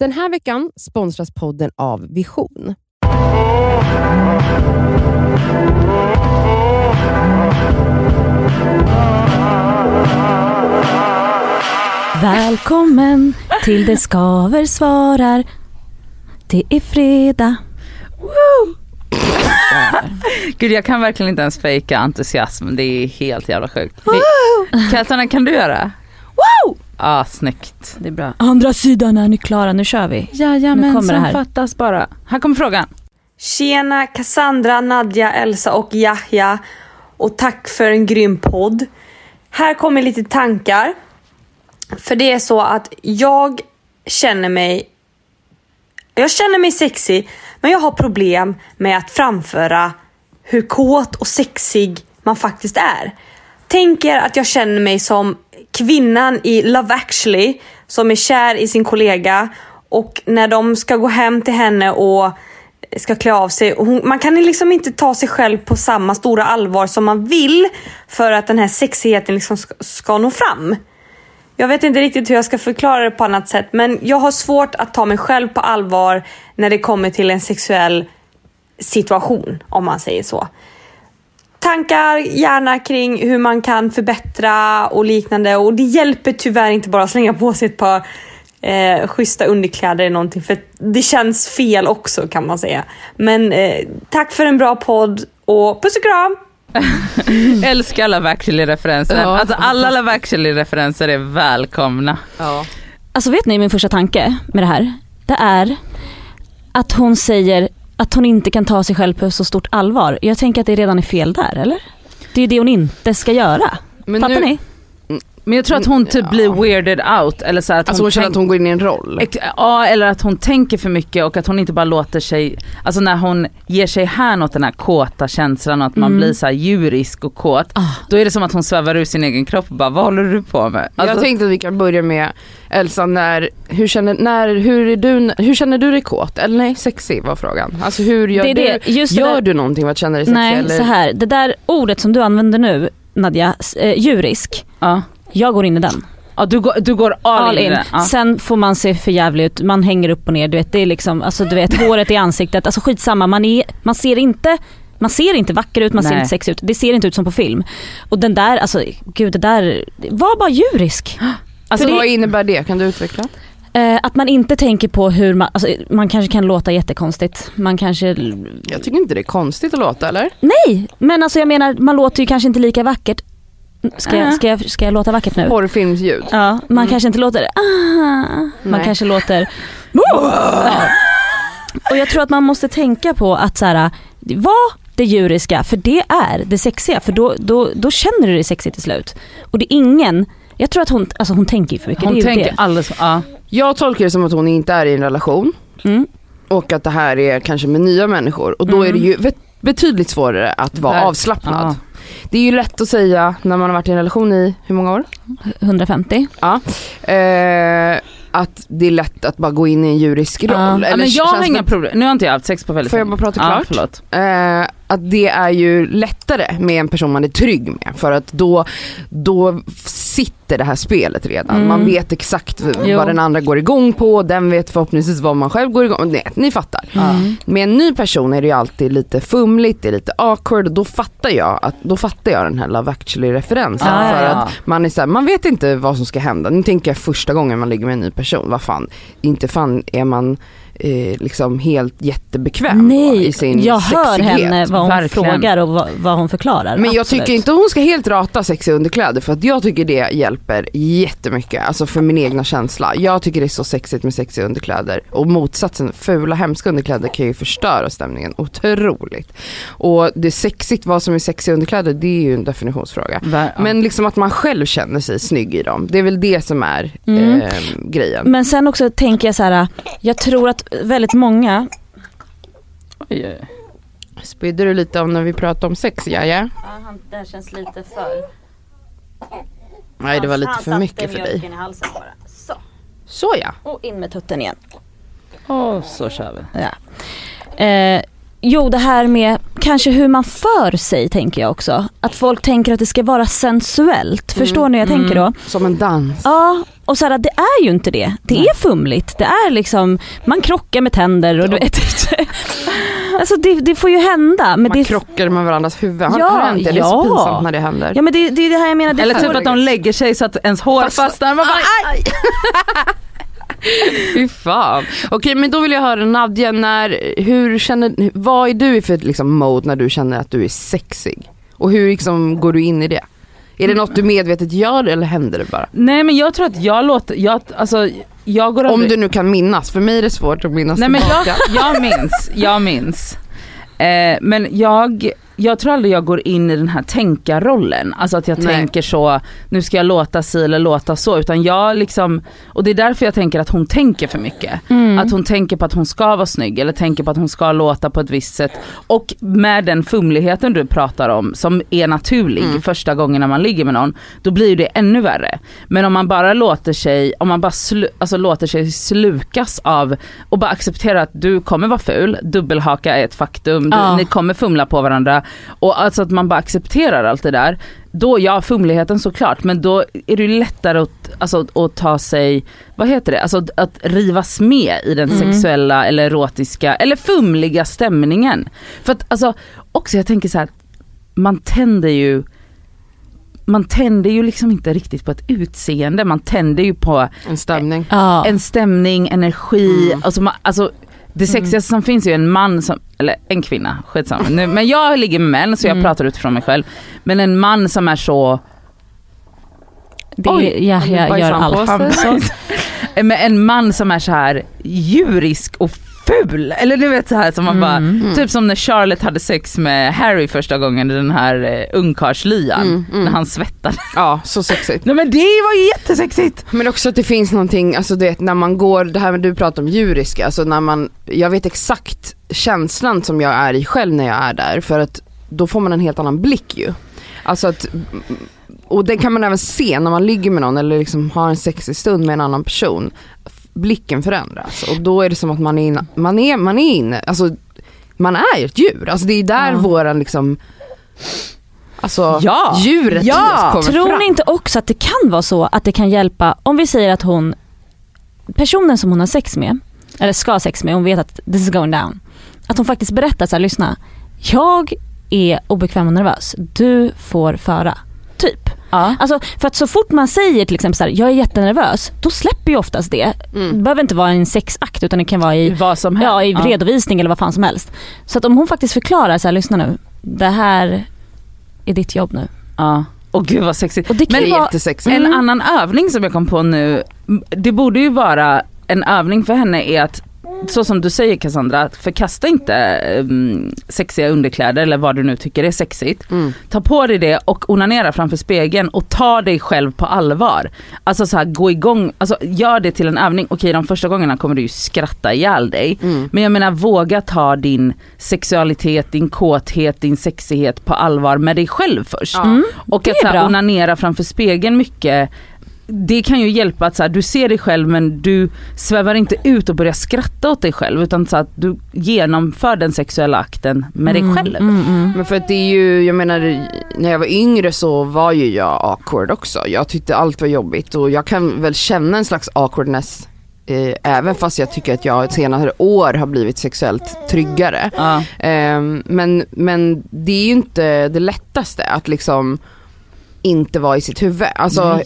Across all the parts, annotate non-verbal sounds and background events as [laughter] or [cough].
Den här veckan sponsras podden av Vision. Välkommen till Det Skaver svarar. Det är fredag. [laughs] Gud jag kan verkligen inte ens fejka entusiasm, det är helt jävla sjukt. Kaltana kan du göra? Wow! Ja, ah, snyggt. Det är bra. Andra sidan är ni klara, nu kör vi. Jajamensan, fattas bara. Här kommer frågan. Tjena Cassandra, Nadja, Elsa och Yahya. Och tack för en grym podd. Här kommer lite tankar. För det är så att jag känner mig... Jag känner mig sexig, men jag har problem med att framföra hur kåt och sexig man faktiskt är. Tänker att jag känner mig som kvinnan i Love actually som är kär i sin kollega och när de ska gå hem till henne och ska klä av sig. Hon, man kan liksom inte ta sig själv på samma stora allvar som man vill för att den här sexigheten liksom ska, ska nå fram. Jag vet inte riktigt hur jag ska förklara det på annat sätt men jag har svårt att ta mig själv på allvar när det kommer till en sexuell situation om man säger så. Tankar gärna kring hur man kan förbättra och liknande och det hjälper tyvärr inte bara att slänga på sig ett par eh, schyssta underkläder eller någonting för det känns fel också kan man säga. Men eh, tack för en bra podd och puss och kram! [laughs] Älskar Love actually-referenser. Ja, alltså alla Love actually-referenser är välkomna. Ja. Alltså vet ni min första tanke med det här? Det är att hon säger att hon inte kan ta sig själv på så stort allvar. Jag tänker att det redan är fel där, eller? Det är ju det hon inte ska göra. Men Fattar nu- ni? Men jag tror att hon typ Ja. blir weirded out. Eller så att Alltså hon känner tänk- att hon går in i en roll. Ja eller att hon tänker för mycket och att hon inte bara låter sig, alltså när hon ger sig hän åt den här kåta känslan och att man Mm. blir så här djurisk och kåt. Ah. Då är det som att hon svävar ur sin egen kropp och bara vad håller du på med? Alltså, jag tänkte att vi kan börja med Elsa, när, hur, känner, när, hur, är du, hur känner du dig kåt? Eller nej, sexig var frågan. Alltså hur gör Det det, du? Gör där- du någonting för att känna dig sexig? Nej, eller? så här. Det där ordet som du använder nu, Nadja, eh, djurisk. ja. Jag går in i den. ja du, går, du går all, All in. in. Ja. Sen får man se för jävligt ut, man hänger upp och ner, du vet det är liksom, alltså du vet håret i ansiktet, alltså skitsamma, man, är, man ser inte man ser inte vacker ut, man ser Nej. inte sexig ut. Det ser inte ut som på film. Och den där, alltså gud det där, var bara djurisk. [gasps] Alltså det- vad innebär det? Kan du utveckla? Eh, att man inte tänker på hur man, alltså, man kanske kan låta jättekonstigt. Man kanske, Jag tycker inte det är konstigt att låta eller? nej men alltså jag menar man låter ju kanske inte lika vackert. Ska jag, Äh. ska jag, ska jag låta vackert nu? Porrfilmsljud. Ja, man Mm. kanske inte låter ah, man Nej. kanske låter [laughs] ja. Och jag tror att man måste tänka på att så här, var det djuriska, för det är det sexiga, för då, då, då känner du dig sexig till slut. Och det är ingen, jag tror att hon, alltså hon tänker för mycket, Hon tänker det. alldeles, ja. Jag tolkar det som att hon inte är i en relation Mm. och att det här är kanske med nya människor och då är det ju betydligt svårare att vara avslappnad. Ja. Det är ju lätt att säga när man har varit i en relation i, hur många år? 150. Eh, att det är lätt att bara gå in i en djurisk roll. Ja. Ja, Eller men jag har inga problem, nu har inte jag haft sex på väldigt Får jag bara prata Ja, klart? förlåt. Eh, att det är ju lättare med en person man är trygg med för att då, då sitter det här spelet redan. Mm. Man vet exakt Jo. vad den andra går igång på, den vet förhoppningsvis vad man själv går igång Nej, ni fattar. Mm. Med en ny person är det ju alltid lite fumligt, det är lite awkward och då fattar jag, att, då fattar jag den här Love actually referensen. Ja, ja, för ja. att man är så här, man vet inte vad som ska hända. Nu tänker jag första gången man ligger med en ny person, vad fan, inte fan är man eh, liksom helt jättebekväm Nej, i sin jag hör sexighet. henne vad hon verkligen. frågar och vad, vad hon förklarar. Men jag Absolut. tycker inte hon ska helt rata sexiga underkläder för att jag tycker det hjälper jättemycket. Alltså för min egna känsla. Jag tycker det är så sexigt med sexiga underkläder. Och motsatsen, fula hemska underkläder kan ju förstöra stämningen otroligt. Och det är sexigt, vad som är sexiga underkläder det är ju en definitionsfråga. Ver- ja. Men liksom att man själv känner sig snygg i dem. Det är väl det som är Mm. eh, grejen. Men sen också tänker jag så här, jag tror att väldigt många, Oj. Spydde du lite om när vi pratade om sex, ja, ja? Ja, det här känns lite för... Nej det var lite för mycket för dig. i halsen bara. Så, Så ja. och in med tutten igen. Åh, så kör vi. Ja. Eh, jo, det här med kanske hur man för sig tänker jag också. Att folk tänker att det ska vara sensuellt. Förstår ni hur jag tänker då? Som en dans. Ja, och så här, det är ju inte det. Det är fumligt. Det är liksom, man krockar med tänder och du vet. alltså det, det får ju hända. Men Man det, krockar med varandras huvud. Har Ja, har det hänt? Det är ja. så pinsamt när det händer. ja men det, det är det här jag menar. Det Eller typ att de lägger sig så att ens hår Fast- fastnar. Man bara, aj! [laughs] Fy fan. Okej men då vill jag höra Nadja, när, hur känner, vad är du i för liksom, mode när du känner att du är sexig? Och hur liksom, går du in i det? Är det något du medvetet gör eller händer det bara? Nej men jag tror att jag låter, jag, alltså jag går Om aldrig- du nu kan minnas, för mig är det svårt att minnas Nej men jag, tillbaka. jag minns, jag minns. Eh, men jag, jag tror aldrig jag går in i den här tänkarrollen. Alltså att jag Nej. tänker så, nu ska jag låta si eller låta så. Utan jag liksom, och det är därför jag tänker att hon tänker för mycket. Mm. Att hon tänker på att hon ska vara snygg eller tänker på att hon ska låta på ett visst sätt. Och med den fumligheten du pratar om som är naturlig Mm. första gången när man ligger med någon, då blir det ännu värre. Men om man bara låter sig, om man bara slu, alltså låter sig slukas av och bara accepterar att du kommer vara ful, dubbelhaka är ett faktum, du, Ja. ni kommer fumla på varandra och alltså att man bara accepterar allt det där. Då, ja fumligheten såklart, men då är det ju lättare att, alltså, att ta sig, vad heter det, alltså att rivas med i den Mm. sexuella eller erotiska eller fumliga stämningen. För att alltså, också jag tänker så här, man tänder ju man tänder ju liksom inte riktigt på ett utseende, man tänder ju på En stämning. En stämning, energi, Mm. alltså, man, alltså det sexigaste som finns är ju en man som, eller en kvinna, skitsamma. Nu, men jag ligger med män så jag Mm. pratar utifrån mig själv. Men en man som är så, det, Oj, ja, jag gör allt. [laughs] men en man som är så här djurisk och ful. Eller du vet så här som man bara, Mm. typ som när Charlotte hade sex med Harry första gången i den här eh, ungkarlslyan. Mm, mm. När han svettade. Ja, så sexigt. Nej men det var ju jättesexigt. Men också att det finns någonting, alltså du vet när man går, det här med du pratar om djuriska, alltså när man, jag vet exakt känslan som jag är i själv när jag är där för att då får man en helt annan blick ju. Alltså att, och det kan man även se när man ligger med någon eller liksom har en sexig stund med en annan person. Blicken förändras och då är det som att man är inne, man är, man är inne, alltså man är ett djur. Alltså det är där Ja. våran liksom, alltså Ja. djuret Ja. kommer Tror fram. ni inte också att det kan vara så att det kan hjälpa, om vi säger att hon, personen som hon har sex med, eller ska ha sex med, hon vet att this is going down. Att hon faktiskt berättar så här, lyssna, jag är obekväm och nervös, du får föra. Ja. Alltså för att så fort man säger till exempel så här, jag är jättenervös, då släpper ju oftast det. Mm. Det behöver inte vara en sexakt utan det kan vara i Vad som helst. Ja, i redovisning eller vad fan som helst. Så att om hon faktiskt förklarar så här, lyssna nu, det här är ditt jobb nu. Ja. Och gud vad sexigt. Och det kan är vara, jättesexigt. En Mm. annan övning som jag kom på nu, det borde ju vara en övning för henne är att så som du säger Cassandra, förkasta inte um, sexiga underkläder eller vad du nu tycker är sexigt. Mm. Ta på dig det och onanera framför spegeln och ta dig själv på allvar. Alltså så här, gå igång, alltså gör det till en övning. Okej de första gångerna kommer du ju skratta ihjäl dig. Mm. Men jag menar våga ta din sexualitet, din kåthet, din sexighet på allvar med dig själv först. Mm, Och att så här, onanera framför spegeln mycket det kan ju hjälpa att så här, du ser dig själv men du svävar inte ut och börjar skratta åt dig själv utan så att du genomför den sexuella akten med dig själv. Mm, mm. Men för att det är ju, jag menar när jag var yngre så var ju jag awkward också. Jag tyckte allt var jobbigt och jag kan väl känna en slags awkwardness eh, även fast jag tycker att jag senare år har blivit sexuellt tryggare. Ja. Ehm, men, men det är ju inte det lättaste att liksom inte vara i sitt huvud. Alltså Nej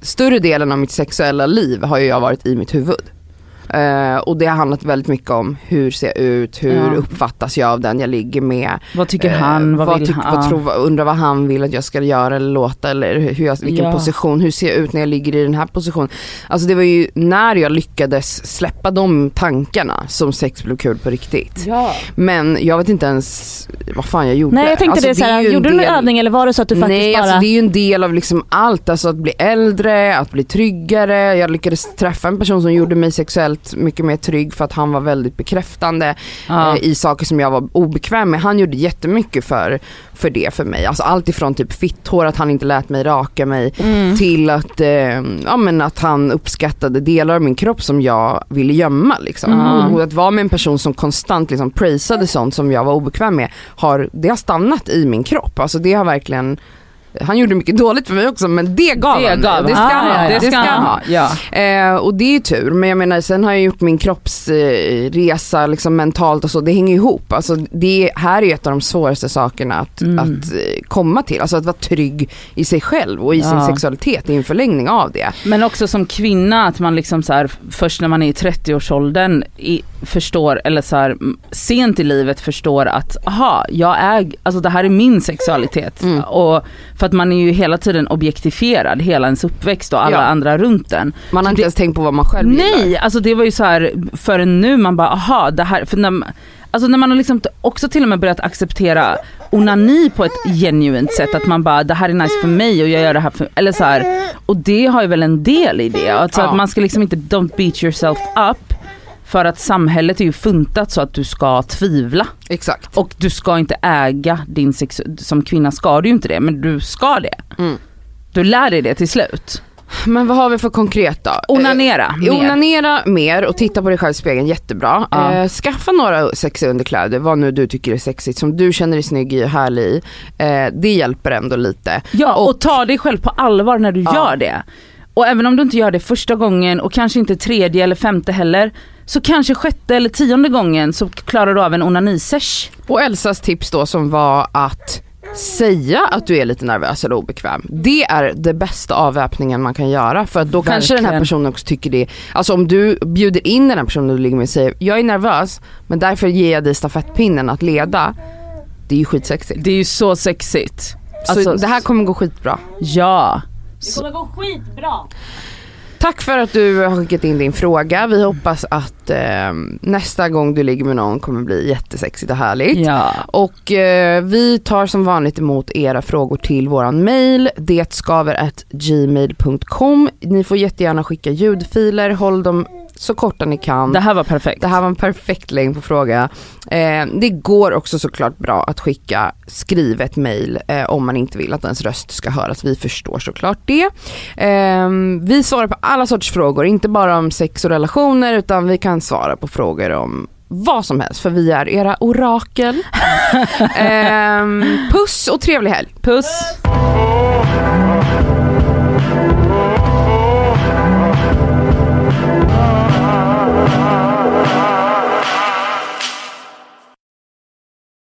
större delen av mitt sexuella liv har ju jag varit i mitt huvud. Eh, och det har handlat väldigt mycket om hur ser jag ut, hur Ja. uppfattas jag av den jag ligger med. Vad tycker Eh, han, vad, vill tyck- han? vad tror, vad- undrar vad han vill att jag ska göra eller låta eller hur jag, vilken Ja. position, hur ser jag ut när jag ligger i den här positionen. Alltså det var ju när jag lyckades släppa de tankarna som sex blev kul på riktigt. Ja. Men jag vet inte ens vad fan jag gjorde. Nej jag tänkte Alltså, det, så är här, ju en gjorde du del- någon övning eller var det så att du faktiskt Nej bara... alltså det är ju en del av liksom allt, alltså att bli äldre, att bli tryggare. Jag lyckades träffa en person som gjorde mig sexuellt känt mycket mer trygg för att han var väldigt bekräftande Ja. eh, i saker som jag var obekväm med. Han gjorde jättemycket för, för det för mig. Alltså allt ifrån typ fitthår, att han inte lät mig raka mig Mm. till att, eh, ja, men att han uppskattade delar av min kropp som jag ville gömma. Liksom. Mm. Och att vara med en person som konstant liksom prisade sånt som jag var obekväm med, har, det har stannat i min kropp. Alltså det har verkligen han gjorde mycket dåligt för mig också men det gav Det han gav. Det ska han. han Ah, ha. ja. Det ska han ha. Ja. Eh, och det är ju tur, men jag menar sen har jag gjort min kroppsresa liksom mentalt och så, det hänger ihop. Alltså, det här är ju ett av de svåraste sakerna att, Mm. att eh, komma till. Alltså att vara trygg i sig själv och i sin Ja. sexualitet, det är en förlängning av det. Men också som kvinna att man liksom så här, först när man är i 30-årsåldern i, förstår, eller så här, sent i livet förstår att aha, jag är, alltså det här är min sexualitet. Mm. Och för att man är ju hela tiden objektifierad, hela ens uppväxt och alla Ja. andra runt en. Man har inte Det- ens tänkt på vad man själv Nej, gillar. alltså det var ju så här förrän nu man bara aha det här, för när, alltså när man har liksom också till och med börjat acceptera onani på ett genuint sätt, att man bara det här är nice för mig och jag gör det här för, eller så här. Och det har ju väl en del i det, alltså Ja. att man ska liksom inte don't beat yourself up för att samhället är ju funtat så att du ska tvivla Exakt. och du ska inte äga din sex, som kvinna ska du ju inte det men du ska det. Mm. Du lär dig det till slut. Men vad har vi för konkret då? Onanera Eh, mer. Onanera mer och titta på dig själv i spegeln, jättebra. Ja. Eh, skaffa några sexiga underkläder, vad nu du tycker är sexigt, som du känner dig snygg i och härlig i. Eh, det hjälper ändå lite. Ja och, Och- ta dig själv på allvar när du Ja. gör det. Och även om du inte gör det första gången och kanske inte tredje eller femte heller, så kanske sjätte eller tionde gången så klarar du av en onanisesh. Och Elsas tips då som var att säga att du är lite nervös eller obekväm. Det är det bästa avväpningen man kan göra för att då kanske den här Verkligen. personen också tycker det. Alltså om du bjuder in den här personen du ligger med och säger jag är nervös men därför ger jag dig stafettpinnen att leda. Det är ju skitsexigt. Det är ju så sexigt. Så Alltså, det här kommer gå skitbra. Ja. Det kommer gå skitbra. Tack för att du har skickat in din fråga. Vi hoppas att eh, nästa gång du ligger med någon kommer bli jättesexigt och härligt. ja. Och eh, vi tar som vanligt emot era frågor till våran mail, detskaver@gmail.com. Ni får jättegärna skicka ljudfiler, håll dem så korta ni kan. Det här var perfekt. Det här var en perfekt längd på fråga. Eh, det går också såklart bra att skicka skrivet mail eh, om man inte vill att ens röst ska höras. Vi förstår såklart det. Eh, vi svarar på alla sorts frågor, inte bara om sex och relationer utan vi kan svara på frågor om vad som helst för vi är era orakel. [laughs] eh, puss och trevlig helg. Puss.